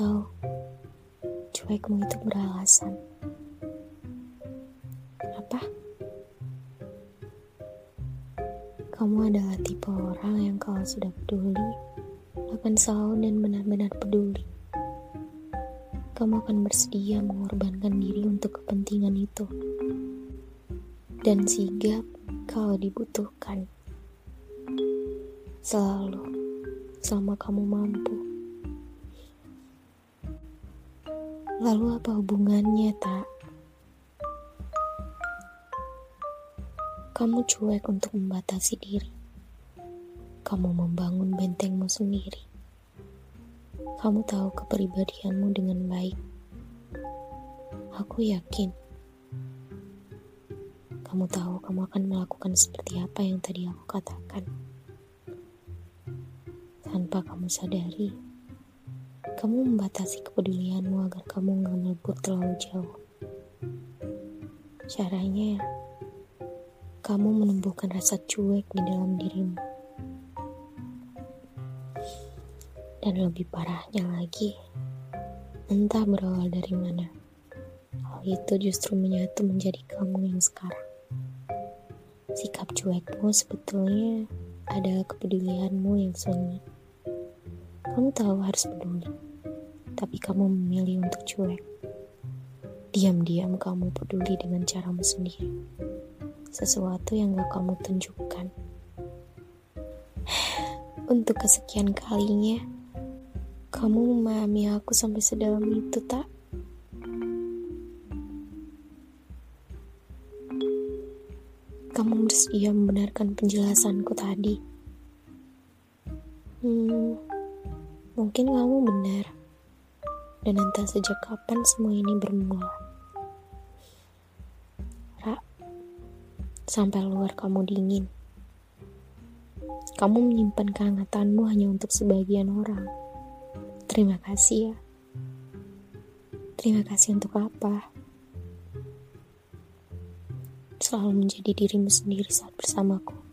tahu, cuekmu itu beralasan. Apa? Kamu adalah tipe orang yang kalau sudah peduli, akan selalu dan benar-benar peduli. Kamu akan bersedia mengorbankan diri untuk kepentingan itu. Dan sigap kalau dibutuhkan. Selalu, selama kamu mampu. Lalu apa hubungannya, tak? Kamu cuek untuk membatasi diri. Kamu membangun bentengmu sendiri. Kamu tahu kepribadianmu dengan baik. Aku yakin. Kamu tahu kamu akan melakukan seperti apa yang tadi aku katakan. Tanpa kamu sadari, kamu membatasi kepedulianmu agar kamu nggak melebur terlalu jauh. Caranya, kamu menumbuhkan rasa cuek di dalam dirimu. Dan lebih parahnya lagi, entah berawal dari mana, hal itu justru menyatu menjadi kamu yang sekarang. Sikap cuekmu sebetulnya adalah kepedulianmu yang sunyi. Kamu tahu harus peduli, tapi kamu memilih untuk cuek. Diam-diam kamu peduli dengan caramu sendiri sesuatu yang gak kamu tunjukkan. Untuk kesekian kalinya, kamu memahami aku sampai sedalam itu, tak? Kamu bersedia membenarkan penjelasanku tadi. Hmm, mungkin kamu benar. Dan entah sejak kapan semua ini bermula. sampai luar kamu dingin. Kamu menyimpan kehangatanmu hanya untuk sebagian orang. Terima kasih ya. Terima kasih untuk apa? Selalu menjadi dirimu sendiri saat bersamaku.